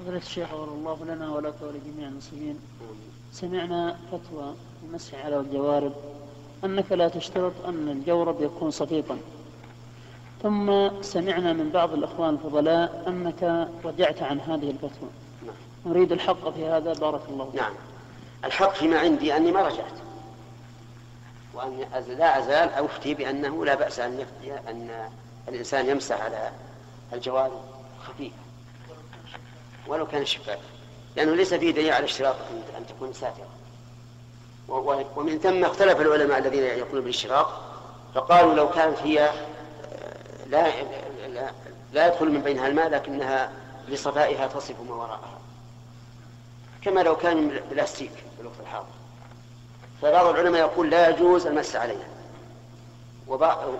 فضيلة الشيخ غفر الله لنا ولك ولجميع المسلمين. سمعنا فتوى المسح على الجوارب أنك لا تشترط أن الجورب يكون صفيقا. ثم سمعنا من بعض الأخوان الفضلاء أنك رجعت عن هذه الفتوى. نعم. نريد الحق في هذا بارك الله نعم. الحق فيما عندي أني ما رجعت. وأن لا أزال أفتي بأنه لا بأس أن يفتي أن الإنسان يمسح على الجوارب. خفيفة ولو كان شفاف لأنه ليس فيه دليل على اشتراط أن تكون ساترة. ومن ثم اختلف العلماء الذين يقولون بالاشتراط فقالوا لو كانت هي لا لا, لا يدخل من بينها الماء لكنها لصفائها تصف ما وراءها. كما لو كان من بلاستيك في الوقت الحاضر. فبعض العلماء يقول لا يجوز المس عليها.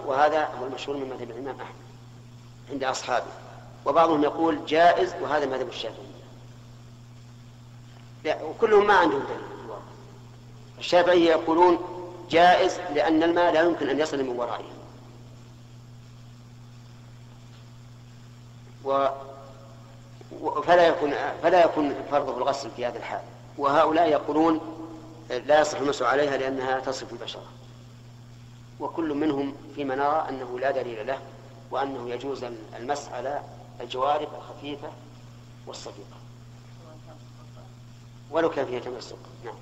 وهذا هو المشهور من مذهب الإمام أحمد عند أصحابه. وبعضهم يقول جائز وهذا مذهب الشافعية. لا وكلهم ما عندهم دليل. الشافعية يقولون جائز لأن الماء لا يمكن أن يصل من ورائه. و فلا يكون فلا يكون فرضه الغسل في هذا الحال. وهؤلاء يقولون لا يصح المسح عليها لأنها تصف البشرة. وكل منهم فيما نرى أنه لا دليل له وأنه يجوز المسح على الجوارب الخفيفة والصديقة. ولو كان فيها تمسك نعم.